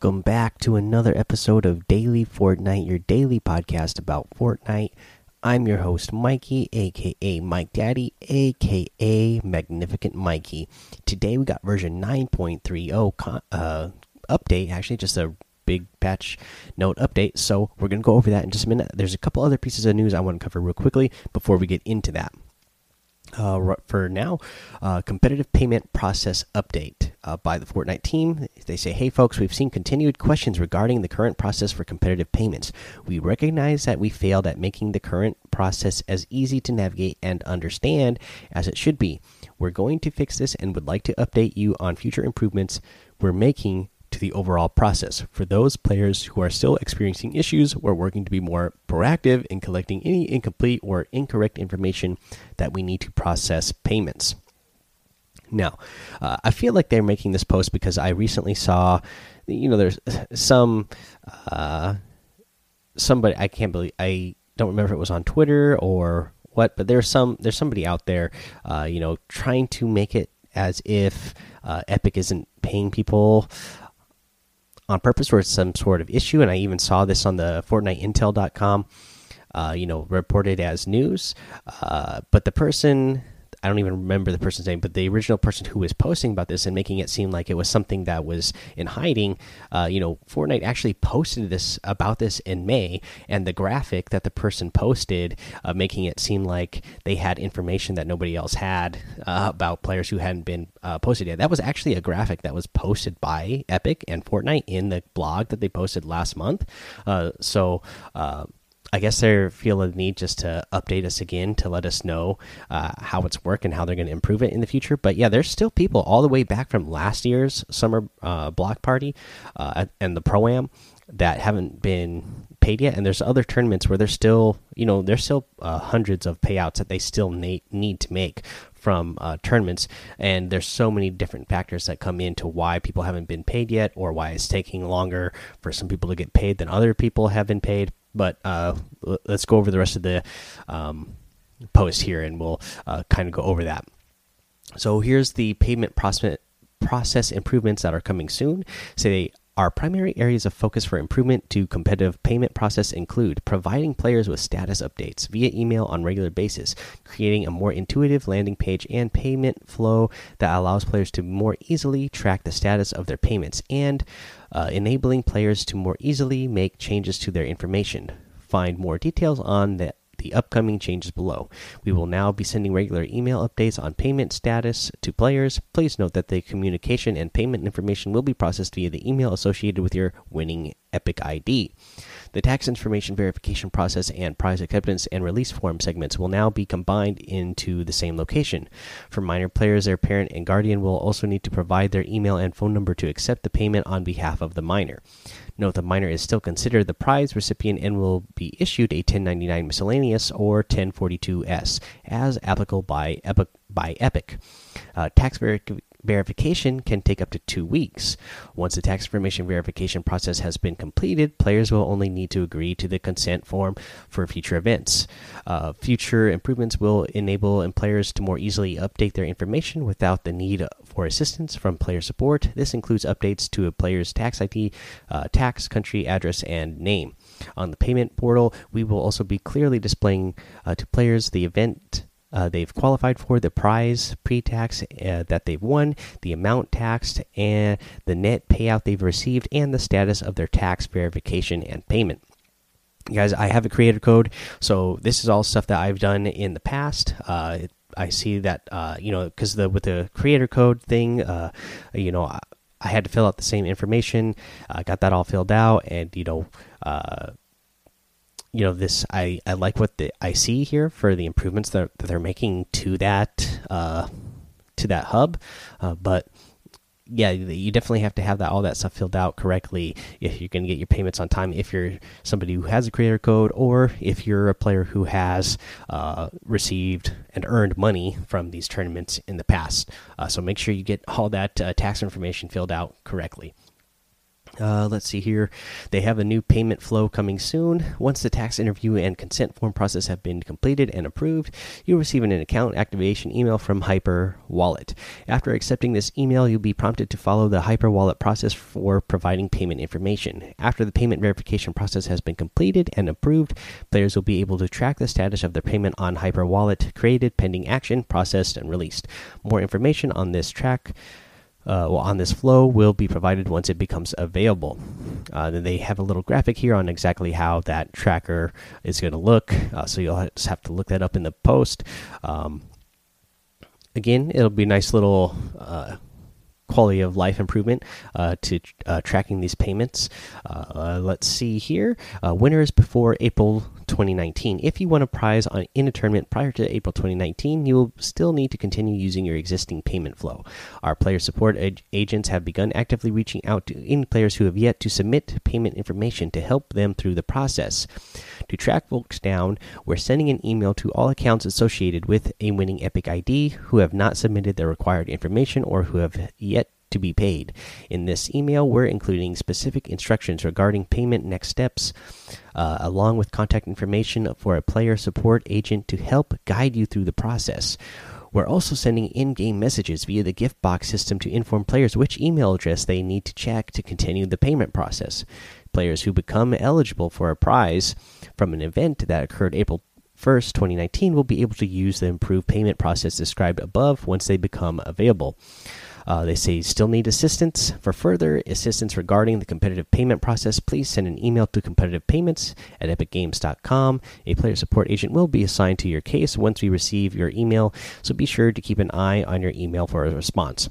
Welcome back to another episode of Daily Fortnite, your daily podcast about Fortnite. I'm your host, Mikey, aka Mike Daddy, aka Magnificent Mikey. Today we got version 9.30 uh, update, actually, just a big patch note update. So we're going to go over that in just a minute. There's a couple other pieces of news I want to cover real quickly before we get into that. Uh, for now, uh, competitive payment process update uh, by the Fortnite team. They say, Hey, folks, we've seen continued questions regarding the current process for competitive payments. We recognize that we failed at making the current process as easy to navigate and understand as it should be. We're going to fix this and would like to update you on future improvements we're making to the overall process. For those players who are still experiencing issues, we're working to be more proactive in collecting any incomplete or incorrect information that we need to process payments. Now, uh, I feel like they're making this post because I recently saw, you know, there's some uh, somebody I can't believe I don't remember if it was on Twitter or what, but there's some there's somebody out there, uh, you know, trying to make it as if uh, Epic isn't paying people on purpose or some sort of issue. And I even saw this on the FortniteIntel.com, uh, you know, reported as news. Uh, but the person I don't even remember the person's name, but the original person who was posting about this and making it seem like it was something that was in hiding. Uh, you know, Fortnite actually posted this about this in May, and the graphic that the person posted, uh, making it seem like they had information that nobody else had uh, about players who hadn't been uh, posted yet. That was actually a graphic that was posted by Epic and Fortnite in the blog that they posted last month. Uh, so uh, I guess they feel a need just to update us again to let us know uh, how it's working, and how they're going to improve it in the future. But yeah, there's still people all the way back from last year's summer uh, block party uh, and the pro am that haven't been paid yet, and there's other tournaments where there's still, you know, there's still uh, hundreds of payouts that they still need to make from uh, tournaments, and there's so many different factors that come into why people haven't been paid yet, or why it's taking longer for some people to get paid than other people have been paid. But uh, let's go over the rest of the um, post here, and we'll uh, kind of go over that. So here's the payment process process improvements that are coming soon. Say our primary areas of focus for improvement to competitive payment process include providing players with status updates via email on regular basis, creating a more intuitive landing page and payment flow that allows players to more easily track the status of their payments, and uh, enabling players to more easily make changes to their information. Find more details on the the upcoming changes below. We will now be sending regular email updates on payment status to players. Please note that the communication and payment information will be processed via the email associated with your winning Epic ID. The tax information verification process and prize acceptance and release form segments will now be combined into the same location. For minor players, their parent and guardian will also need to provide their email and phone number to accept the payment on behalf of the minor. Note the minor is still considered the prize recipient and will be issued a 1099 miscellaneous or 1042s as applicable by Epic. By Epic. Uh, tax verification verification can take up to two weeks. Once the tax information verification process has been completed, players will only need to agree to the consent form for future events. Uh, future improvements will enable players to more easily update their information without the need for assistance from player support. This includes updates to a player's tax ID, uh, tax, country, address, and name. On the payment portal, we will also be clearly displaying uh, to players the event uh, they've qualified for, the prize pre tax uh, that they've won, the amount taxed, and the net payout they've received, and the status of their tax verification and payment. guys, I have a creator code, so this is all stuff that I've done in the past. Uh, I see that uh, you know because the with the creator code thing, uh, you know. I, I had to fill out the same information. I got that all filled out, and you know, uh, you know this i i like what the i see here for the improvements that, that they're making to that uh to that hub. Uh, but yeah you definitely have to have that all that stuff filled out correctly if you're going to get your payments on time if you're somebody who has a creator code or if you're a player who has uh, received and earned money from these tournaments in the past. Uh, so make sure you get all that uh, tax information filled out correctly Uh, let's see here. They have a new payment flow coming soon. Once the tax interview and consent form process have been completed and approved, you'll receive an account activation email from Hyper Wallet. After accepting this email, you'll be prompted to follow the Hyperwallet process for providing payment information. After the payment verification process has been completed and approved, players will be able to track the status of their payment on Hyperwallet, created, pending action, processed, and released. More information on this track uh, on this flow will be provided once it becomes available. Uh, then they have a little graphic here on exactly how that tracker is going to look. Uh, so you'll just have to look that up in the post. Um, again, it'll be a nice little uh, quality of life improvement uh, to uh, tracking these payments. Uh, let's see here. Uh, winners before April 2019. If you won a prize on, in a tournament prior to April 2019, you will still need to continue using your existing payment flow. Our player support ag agents have begun actively reaching out to any players who have yet to submit payment information to help them through the process. To track folks down, we're sending an email to all accounts associated with a winning Epic ID who have not submitted the required information or who have yet to be paid. In this email, we're including specific instructions regarding payment next steps, uh, along with contact information for a player support agent to help guide you through the process. We're also sending in game messages via the gift box system to inform players which email address they need to check to continue the payment process. Players who become eligible for a prize from an event that occurred April 1st, 2019, will be able to use the improved payment process described above once they become available. Uh, they say still need assistance. For further assistance regarding the competitive payment process, please send an email to competitivepayments at epicgames.com. A player support agent will be assigned to your case once we receive your email, so be sure to keep an eye on your email for a response.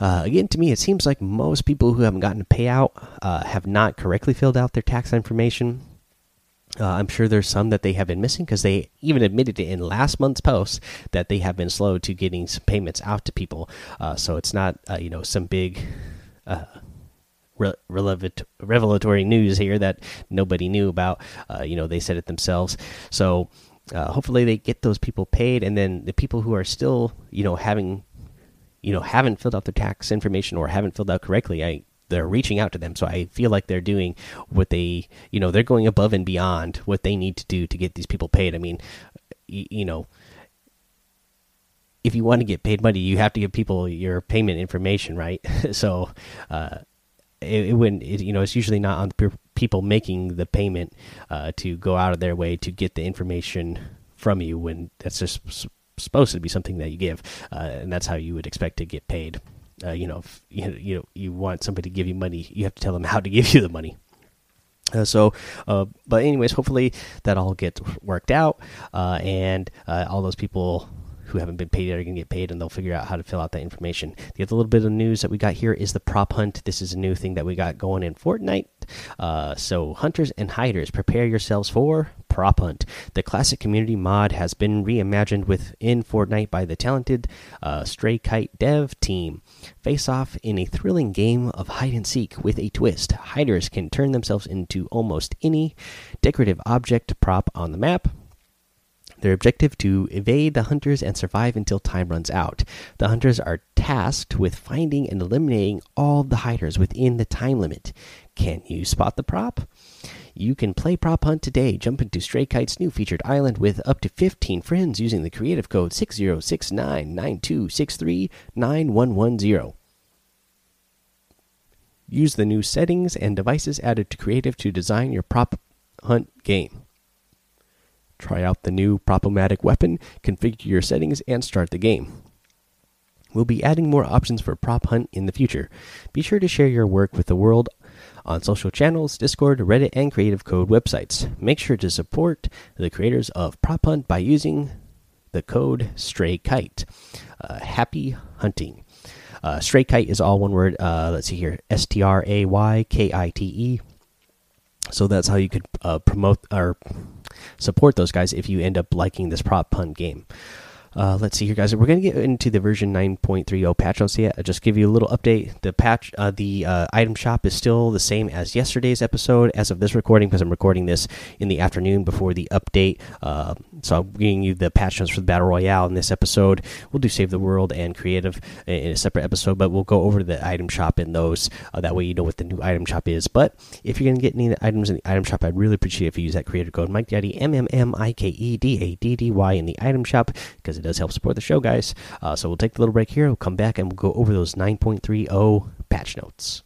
Uh, again, to me, it seems like most people who haven't gotten a payout uh, have not correctly filled out their tax information. Uh, I'm sure there's some that they have been missing because they even admitted it in last month's post that they have been slow to getting some payments out to people. Uh, so it's not uh, you know some big uh, re relevant revelatory news here that nobody knew about. Uh, you know they said it themselves. So uh, hopefully they get those people paid, and then the people who are still you know having you know haven't filled out their tax information or haven't filled out correctly. I they're reaching out to them. So I feel like they're doing what they, you know, they're going above and beyond what they need to do to get these people paid. I mean, you, know, if you want to get paid money, you have to give people your payment information, right? so, uh, it, it wouldn't, it, you know, it's usually not on the people making the payment uh, to go out of their way to get the information from you when that's just supposed to be something that you give, uh, and that's how you would expect to get paid uh, you know, if you, you know you want somebody to give you money, you have to tell them how to give you the money. Uh, so, uh, but anyways, hopefully that all gets worked out, uh, and uh, all those people who haven't been paid yet are going to get paid, and they'll figure out how to fill out that information. The other little bit of news that we got here is the prop hunt. This is a new thing that we got going in Fortnite. Uh, so, hunters and hiders, prepare yourselves for prop hunt. The classic community mod has been reimagined within Fortnite by the talented uh, Stray Kite dev team. Face off in a thrilling game of hide and seek with a twist. Hiders can turn themselves into almost any decorative object prop on the map. Their objective to evade the hunters and survive until time runs out. The hunters are tasked with finding and eliminating all the hiders within the time limit. Can you spot the prop? You can play Prop Hunt today. Jump into Stray Kite's new featured island with up to 15 friends using the creative code 606992639110. Use the new settings and devices added to Creative to design your Prop Hunt game. Try out the new Prop-O-Matic weapon, configure your settings, and start the game. We'll be adding more options for Prop Hunt in the future. Be sure to share your work with the world on social channels, Discord, Reddit, and Creative Code websites. Make sure to support the creators of Prop Hunt by using the code StrayKite. Uh, happy hunting. Uh, Stray Kite is all one word. Uh, let's see here S T R A Y K I T E. So that's how you could uh, promote or support those guys if you end up liking this prop hunt game. Uh, let's see here, guys. We're gonna get into the version 9.30 patch notes yet. I'll just give you a little update. The patch, uh, the uh, item shop is still the same as yesterday's episode, as of this recording, because I'm recording this in the afternoon before the update. Uh, so I'm giving you the patch notes for the battle royale in this episode. We'll do save the world and creative in a separate episode, but we'll go over the item shop in those. Uh, that way, you know what the new item shop is. But if you're gonna get any items in the item shop, I'd really appreciate if you use that creator code Mike Daddy M M M I K E D A D D Y in the item shop because does help support the show, guys. Uh, so we'll take a little break here. We'll come back and we'll go over those 9.30 patch notes.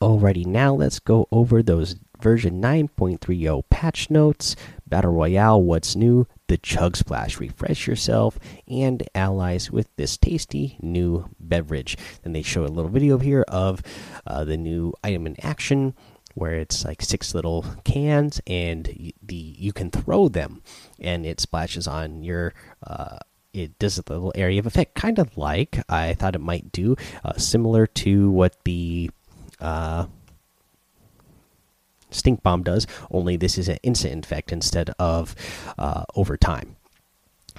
Alrighty, now let's go over those version 9.30 patch notes. Battle Royale, what's new? The Chug Splash. Refresh yourself and allies with this tasty new beverage. Then they show a little video here of uh, the new item in action where it's like six little cans and the you can throw them and it splashes on your uh, it does a little area of effect. Kind of like i thought it might do uh, similar to what the uh, stink bomb does only this is an instant effect instead of uh, over time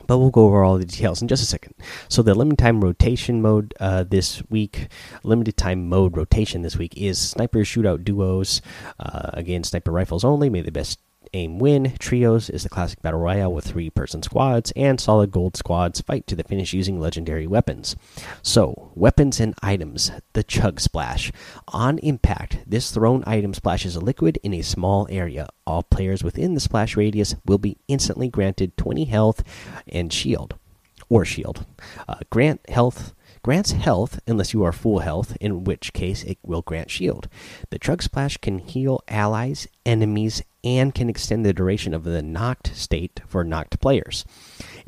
but we'll go over all the details in just a second. So the limited time rotation mode uh, this week, limited time mode rotation this week is sniper shootout duos. Uh, again, sniper rifles only. May the best aim win. Trios is the classic battle royale with three person squads, and solid gold squads fight to the finish using legendary weapons. So, weapons and items the Chug Splash. On impact, this thrown item splashes a liquid in a small area. All players within the splash radius will be instantly granted 20 health and shield. Or shield. Uh, grant health grants health unless you are full health, in which case it will grant shield. The Chug Splash can heal allies, enemies, and can extend the duration of the knocked state for knocked players.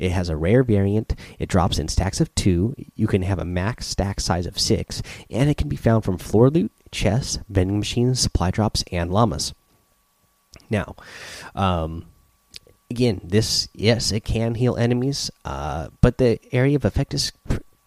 It has a rare variant. It drops in stacks of two. You can have a max stack size of six, and it can be found from floor loot, chests, vending machines, supply drops, and llamas. Now, um, again, this yes, it can heal enemies, uh, but the area of effect is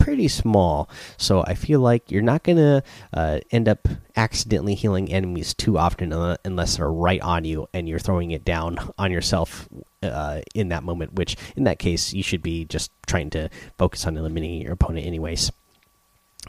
pretty small. So I feel like you're not gonna uh, end up accidentally healing enemies too often unless they're right on you and you're throwing it down on yourself uh, in that moment. Which in that case you should be just trying to focus on eliminating your opponent anyways.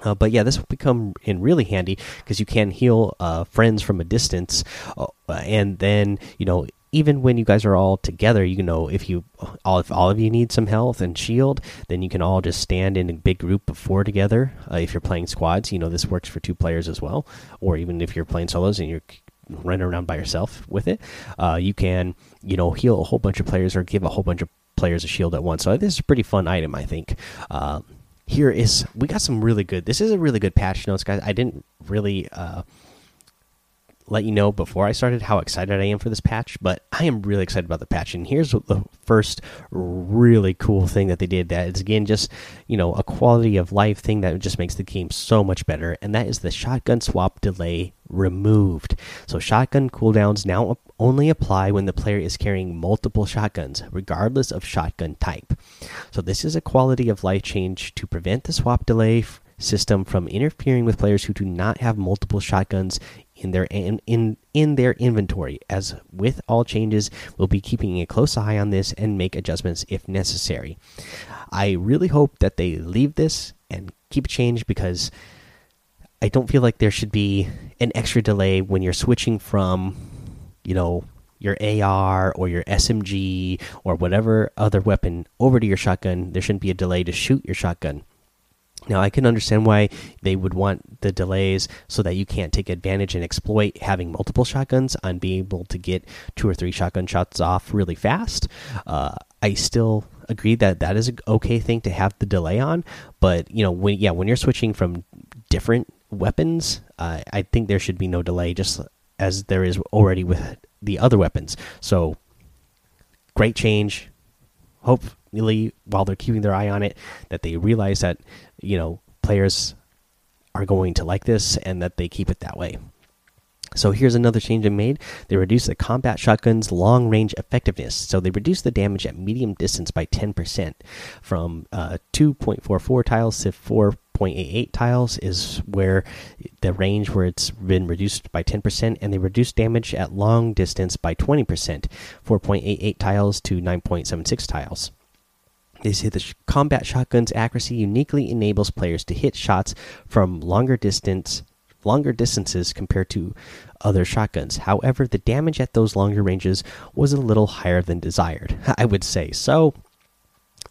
Uh, but yeah, this will become in really handy because you can heal uh, friends from a distance, uh, and then you know even when you guys are all together, you know, if you all if all of you need some health and shield, then you can all just stand in a big group of four together. Uh, if you're playing squads, you know this works for two players as well, or even if you're playing solos and you're running around by yourself with it, uh, you can you know heal a whole bunch of players or give a whole bunch of players a shield at once. So this is a pretty fun item, I think. Uh, here is we got some really good. This is a really good patch notes, guys. I didn't really uh, let you know before I started how excited I am for this patch, but I am really excited about the patch. And here's the first really cool thing that they did that is again just you know a quality of life thing that just makes the game so much better, and that is the shotgun swap delay removed. So shotgun cooldowns now only apply when the player is carrying multiple shotguns, regardless of shotgun type. So this is a quality of life change to prevent the swap delay system from interfering with players who do not have multiple shotguns in their in, in in their inventory. As with all changes, we'll be keeping a close eye on this and make adjustments if necessary. I really hope that they leave this and keep change because I don't feel like there should be an extra delay when you're switching from, you know, your AR or your SMG or whatever other weapon over to your shotgun. There shouldn't be a delay to shoot your shotgun. Now, I can understand why they would want the delays so that you can't take advantage and exploit having multiple shotguns on being able to get two or three shotgun shots off really fast. Uh, I still agree that that is an okay thing to have the delay on, but you know, when yeah, when you're switching from different weapons, uh, I think there should be no delay, just as there is already with the other weapons. So, great change. Hopefully, while they're keeping their eye on it, that they realize that you know players are going to like this and that they keep it that way. So here's another change they made. They reduced the combat shotgun's long range effectiveness. So they reduced the damage at medium distance by 10% from uh, 2.44 tiles to 4.88 tiles is where the range where it's been reduced by 10%, and they reduce damage at long distance by 20%, 4.88 tiles to 9.76 tiles. They say the combat shotgun's accuracy uniquely enables players to hit shots from longer distance longer distances compared to other shotguns. However, the damage at those longer ranges was a little higher than desired, I would say. So,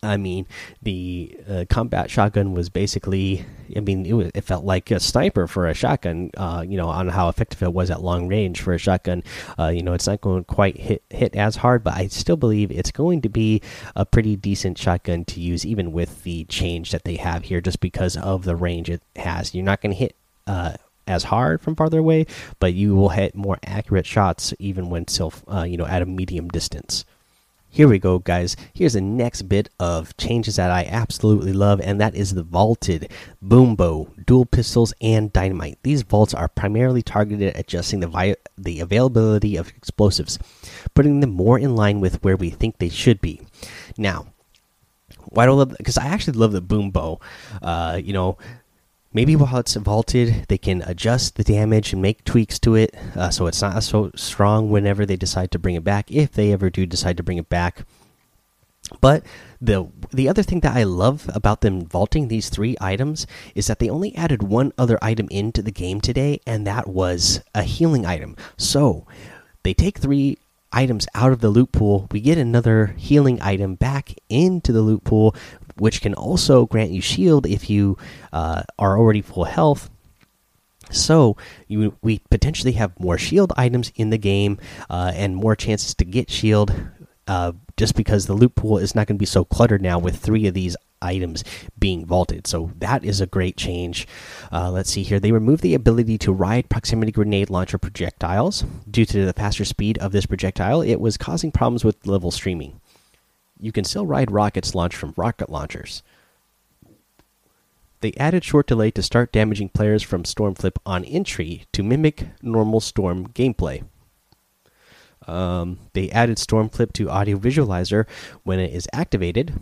I mean, the uh, combat shotgun was basically, I mean, it, was, it, felt like a sniper for a shotgun, uh, you know, on how effective it was at long range for a shotgun. Uh, you know, it's not going to quite hit, hit as hard, but I still believe it's going to be a pretty decent shotgun to use, even with the change that they have here, just because of the range it has. You're not going to hit uh, as hard from farther away, but you will hit more accurate shots even when still, uh, you know, at a medium distance. Here we go, guys. Here's the next bit of changes that I absolutely love, and that is the vaulted Boom Bow, dual pistols, and dynamite. These vaults are primarily targeted at adjusting the the availability of explosives, putting them more in line with where we think they should be. Now, why do I love? Because I actually love the Boom Bow. Uh, you know, maybe while it's vaulted they can adjust the damage and make tweaks to it uh, so it's not so strong whenever they decide to bring it back if they ever do decide to bring it back but the the other thing that I love about them vaulting these three items is that they only added one other item into the game today, and that was a healing item. So they take three items out of the loot pool. We get another healing item back into the loot pool, which can also grant you shield if you uh, are already full health. So you, we potentially have more shield items in the game uh, and more chances to get shield, uh, just because the loot pool is not going to be so cluttered now with three of these items being vaulted. So that is a great change. Uh, let's see here. They removed the ability to ride proximity grenade launcher projectiles due to the faster speed of this projectile. It was causing problems with level streaming you can still ride rockets launched from rocket launchers. They added short delay to start damaging players from Stormflip on entry to mimic normal Storm gameplay. Um, they added Stormflip to Audio Visualizer when it is activated.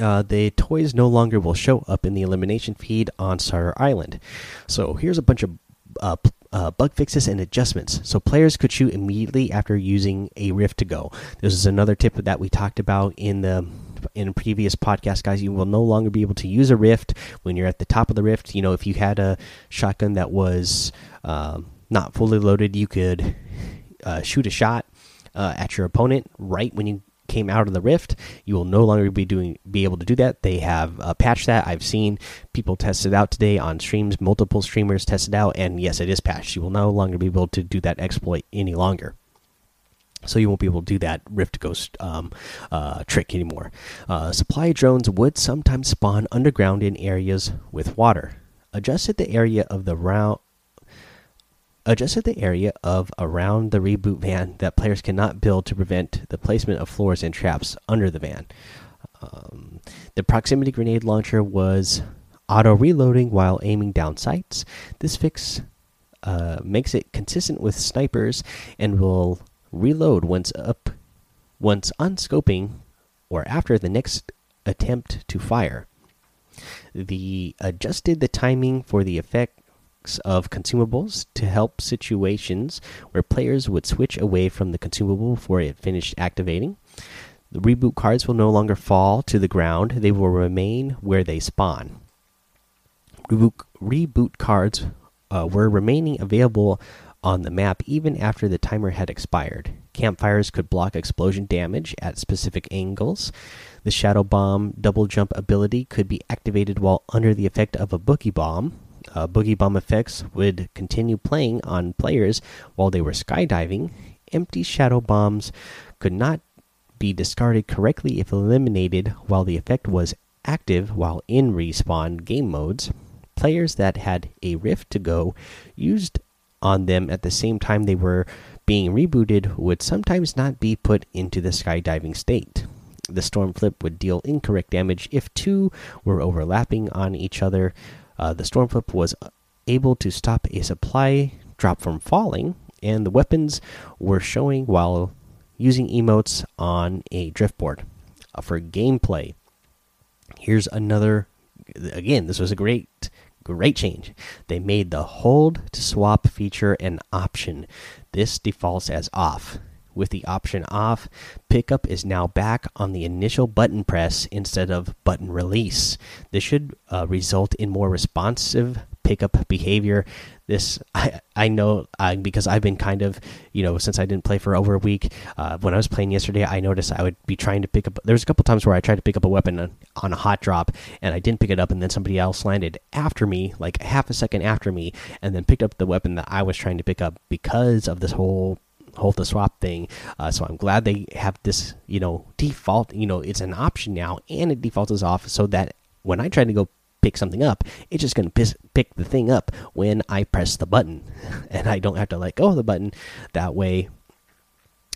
Uh, the toys no longer will show up in the elimination feed on Starter Island. So here's a bunch of uh, uh, bug fixes and adjustments. So players could shoot immediately after using a rift to go. This is another tip that we talked about in the in previous podcast guys. You will no longer be able to use a rift when you're at the top of the rift. You know if you had a shotgun that was um, not fully loaded you could uh, shoot a shot uh, at your opponent right when you came out of the rift. You will no longer be doing be able to do that. They have uh, patched that. I've seen people test it out today on streams. Multiple streamers test it out and yes it is patched. You will no longer be able to do that exploit any longer. So you won't be able to do that rift ghost um, uh, trick anymore. Uh, supply drones would sometimes spawn underground in areas with water. Adjusted the area of the round adjusted the area of around the reboot van that players cannot build to prevent the placement of floors and traps under the van. Um, the proximity grenade launcher was auto reloading while aiming down sights. This fix uh, makes it consistent with snipers and will reload once up, once unscoping, or after the next attempt to fire. The adjusted the timing for the effect of consumables to help situations where players would switch away from the consumable before it finished activating. The reboot cards will no longer fall to the ground, they will remain where they spawn. Reboot, reboot cards uh, were remaining available on the map even after the timer had expired. Campfires could block explosion damage at specific angles. The Shadow Bomb double jump ability could be activated while under the effect of a Boogie Bomb uh, Boogie Bomb effects would continue playing on players while they were skydiving. Empty shadow bombs could not be discarded correctly if eliminated while the effect was active while in respawn game modes. Players that had a rift to go used on them at the same time they were being rebooted would sometimes not be put into the skydiving state. The storm flip would deal incorrect damage if two were overlapping on each other, uh, the Stormflip was able to stop a supply drop from falling, and the weapons were showing while using emotes on a driftboard. Uh, for gameplay, here's another. Again, this was a great, great change. They made the hold to swap feature an option. This defaults as off. With the option off. Pickup is now back on the initial button press instead of button release. This should uh, result in more responsive pickup behavior. This I I know uh, because I've been kind of you know since I didn't play for over a week. Uh, when I was playing yesterday, I noticed I would be trying to pick up. There was a couple times where I tried to pick up a weapon on, on a hot drop and I didn't pick it up, and then somebody else landed after me, like half a second after me, and then picked up the weapon that I was trying to pick up because of this whole hold the swap thing. Uh, so I'm glad they have this, you know, default. You know, it's an option now, and it defaults off so that when I try to go pick something up, it's just going to pick the thing up when I press the button, and I don't have to let go of the button. That way,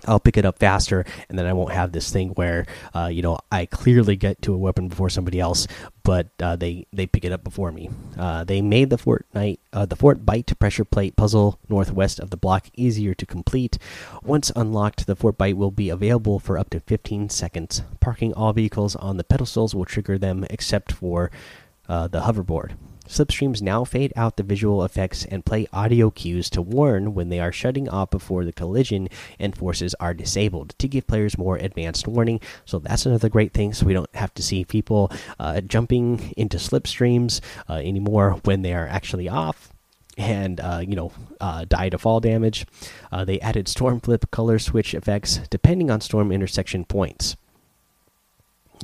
I'll pick it up faster, and then I won't have this thing where, uh, you know, I clearly get to a weapon before somebody else, but uh, they they pick it up before me. Uh, they made the Fortnite uh, the Fortbyte pressure plate puzzle northwest of the block easier to complete. Once unlocked, the Fortbyte will be available for up to 15 seconds. Parking all vehicles on the pedestals will trigger them, except for uh, the hoverboard. Slipstreams now fade out the visual effects and play audio cues to warn when they are shutting off before the collision and forces are disabled to give players more advanced warning. So that's another great thing. So we don't have to see people uh, jumping into slipstreams uh, anymore when they are actually off and uh, you know uh, die to fall damage. Uh, they added storm flip color switch effects depending on storm intersection points.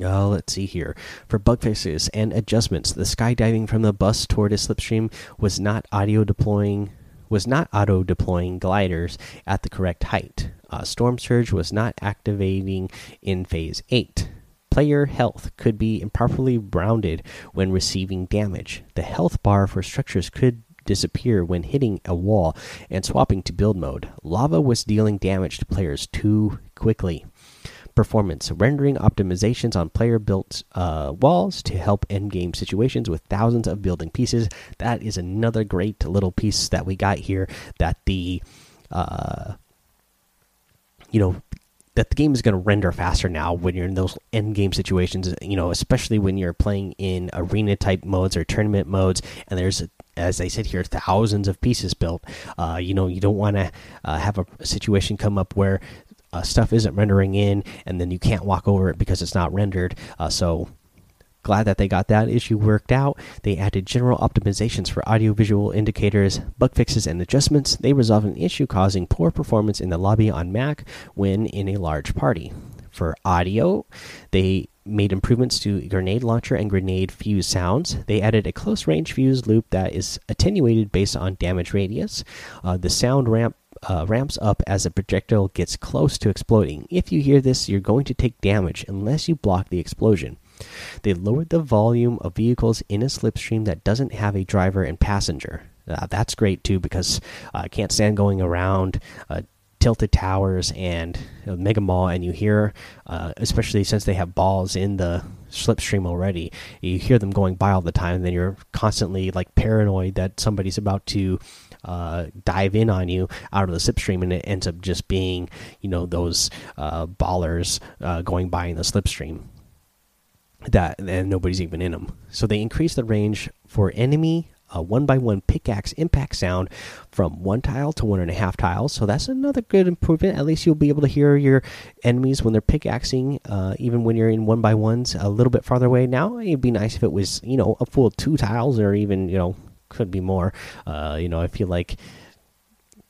Uh, let's see here. For bug fixes and adjustments, the skydiving from the bus toward a slipstream was not audio deploying was not auto deploying gliders at the correct height. Uh, Storm Surge was not activating in phase 8. Player health could be improperly rounded when receiving damage. The health bar for structures could disappear when hitting a wall and swapping to build mode. Lava was dealing damage to players too quickly performance, rendering optimizations on player built uh, walls to help end game situations with thousands of building pieces. That is another great little piece that we got here that the, uh, you know, that the game is going to render faster now when you're in those end game situations, you know, especially when you're playing in arena type modes or tournament modes, and there's as I said here, thousands of pieces built. Uh, you know, you don't want to uh, have a, a, situation come up where uh, stuff isn't rendering in, and then you can't walk over it because it's not rendered. Uh, so glad that they got that issue worked out. They added general optimizations for audiovisual indicators, bug fixes, and adjustments. They resolved an issue causing poor performance in the lobby on Mac when in a large party. For audio, they made improvements to grenade launcher and grenade fuse sounds. They added a close range fuse loop that is attenuated based on damage radius. Uh, the sound ramp uh, ramps up as a projectile gets close to exploding. If you hear this, you're going to take damage unless you block the explosion. They lowered the volume of vehicles in a slipstream that doesn't have a driver and passenger. Uh, that's great too because uh, I can't stand going around uh, tilted towers and mega mall and you hear uh, especially since they have balls in the slipstream already you hear them going by all the time and then you're constantly like paranoid that somebody's about to uh, dive in on you out of the slipstream, and it ends up just being, you know, those uh, ballers uh, going by in the slipstream. That and nobody's even in them. So they increase the range for enemy a one by one pickaxe impact sound from one tile to one and a half tiles. So that's another good improvement. At least you'll be able to hear your enemies when they're pickaxing, uh, even when you're in one by ones a little bit farther away. Now it'd be nice if it was, you know, a full two tiles or even, you know, could be more. Uh, you know, I feel like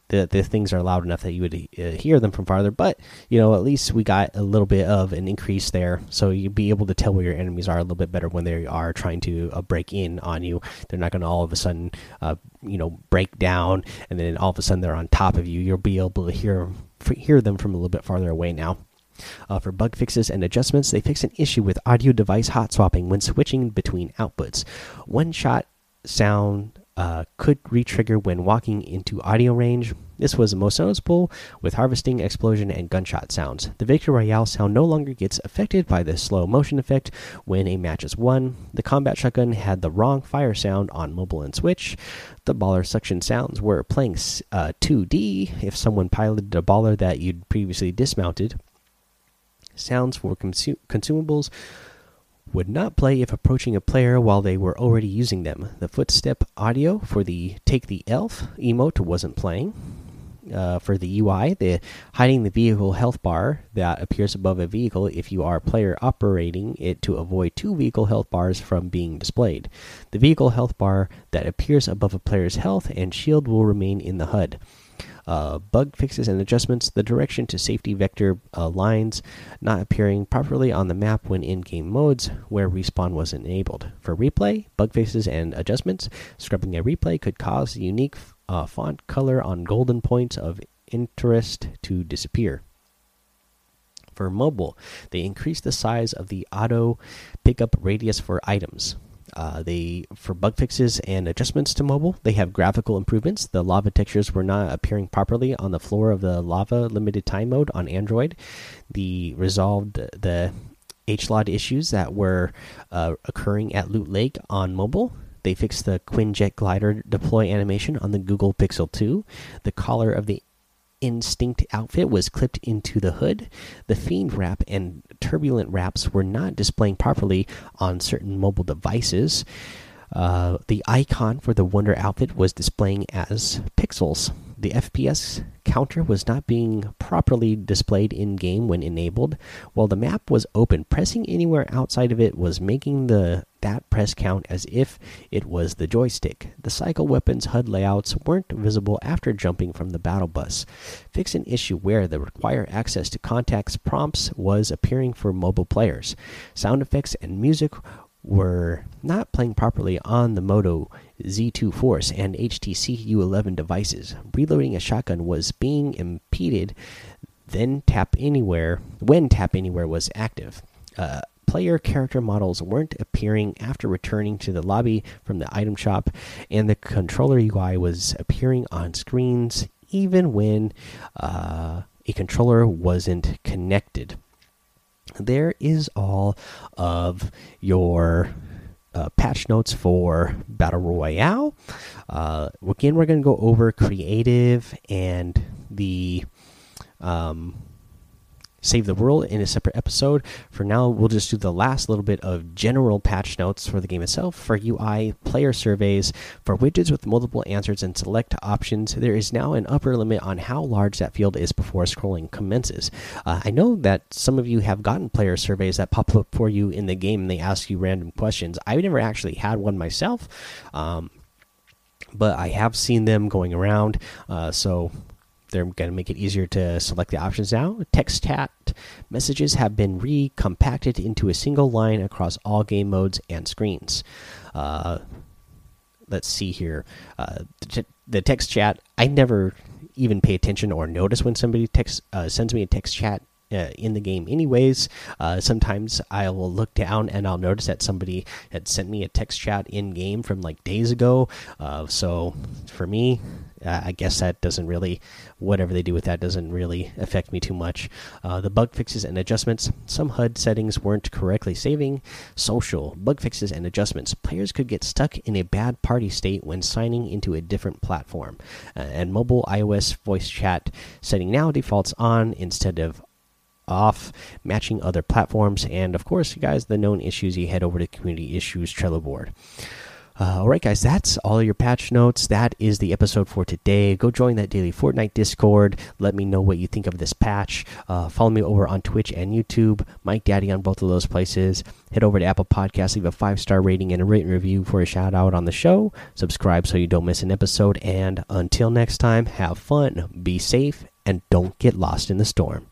the the things are loud enough that you would uh, hear them from farther. But you know, at least we got a little bit of an increase there, so you'd be able to tell where your enemies are a little bit better when they are trying to uh, break in on you. They're not going to all of a sudden, uh, you know, break down, and then all of a sudden they're on top of you. You'll be able to hear hear them from a little bit farther away now. Uh, for bug fixes and adjustments, they fix an issue with audio device hot swapping when switching between outputs. One shot sound uh, could retrigger when walking into audio range. This was most noticeable with harvesting, explosion, and gunshot sounds. The Victory Royale sound no longer gets affected by the slow motion effect when a match is won. The combat shotgun had the wrong fire sound on mobile and Switch. The baller suction sounds were playing uh, 2D if someone piloted a baller that you'd previously dismounted. Sounds for consumables would not play if approaching a player while they were already using them. The footstep audio for the Take the L emote wasn't playing. uh, for the UI, the hiding the vehicle health bar that appears above a vehicle if you are a player operating it to avoid two vehicle health bars from being displayed. The vehicle health bar that appears above a player's health and shield will remain in the HUD. Uh, bug fixes and adjustments. The direction to safety vector uh, lines not appearing properly on the map when in game modes where respawn was enabled. For replay, bug fixes and adjustments. Scrubbing a replay could cause unique uh, font color on golden points of interest to disappear. For mobile, they increased the size of the auto pickup radius for items. Uh, they for bug fixes and adjustments to mobile, they have graphical improvements. The lava textures were not appearing properly on the floor of the lava limited time mode on Android. The resolved the HLOD issues that were uh, occurring at Loot Lake on mobile. They fixed the Quinjet glider deploy animation on the Google Pixel 2. The collar of the Instinct outfit was clipped into the hood. The Fiend wrap and Turbulent wraps were not displaying properly on certain mobile devices. Uh, the icon for the Wonder outfit was displaying as pixels. The FPS counter was not being properly displayed in game when enabled. While the map was open, pressing anywhere outside of it was making the that press count as if it was the joystick. The cycle weapons HUD layouts weren't visible after jumping from the battle bus. Fix an issue where the require access to contacts prompts was appearing for mobile players. Sound effects and music were not playing properly on the Moto Z2 Force and HTC U11 devices. Reloading a shotgun was being impeded. Then tap anywhere when tap anywhere was active. Uh, player character models weren't appearing after returning to the lobby from the item shop, and the controller UI was appearing on screens even when uh, a controller wasn't connected there is all of your uh, patch notes for Battle Royale. Uh, again, we're going to go over creative and the um, Save the World in a separate episode. For now, we'll just do the last little bit of general patch notes for the game itself. For UI player surveys, for widgets with multiple answers and select options, there is now an upper limit on how large that field is before scrolling commences. Uh, I know that some of you have gotten player surveys that pop up for you in the game and they ask you random questions. I've never actually had one myself. Um, but I have seen them going around. Uh, so they're going to make it easier to select the options now. Text chat messages have been recompacted into a single line across all game modes and screens. Uh, let's see here. Uh, the text chat, I never even pay attention or notice when somebody text uh, sends me a text chat uh, in the game anyways uh, sometimes i will look down and i'll notice that somebody had sent me a text chat in game from like days ago uh, so for me I guess that doesn't really, whatever they do with that doesn't really affect me too much. Uh, the bug fixes and adjustments. Some HUD settings weren't correctly saving. Social bug fixes and adjustments. Players could get stuck in a bad party state when signing into a different platform. Uh, and mobile iOS voice chat setting now defaults on instead of off, matching other platforms, and of course, you guys, the known issues. You head over to Community Issues Trello board. Uh, all right, guys, that's all your patch notes. That is the episode for today. Go join that daily Fortnite Discord. Let me know what you think of this patch. Uh, follow me over on Twitch and YouTube. Mike Daddy on both of those places. Head over to Apple Podcasts, leave a five star rating and a written review for a shout out on the show. Subscribe so you don't miss an episode. And until next time, have fun, be safe, and don't get lost in the storm.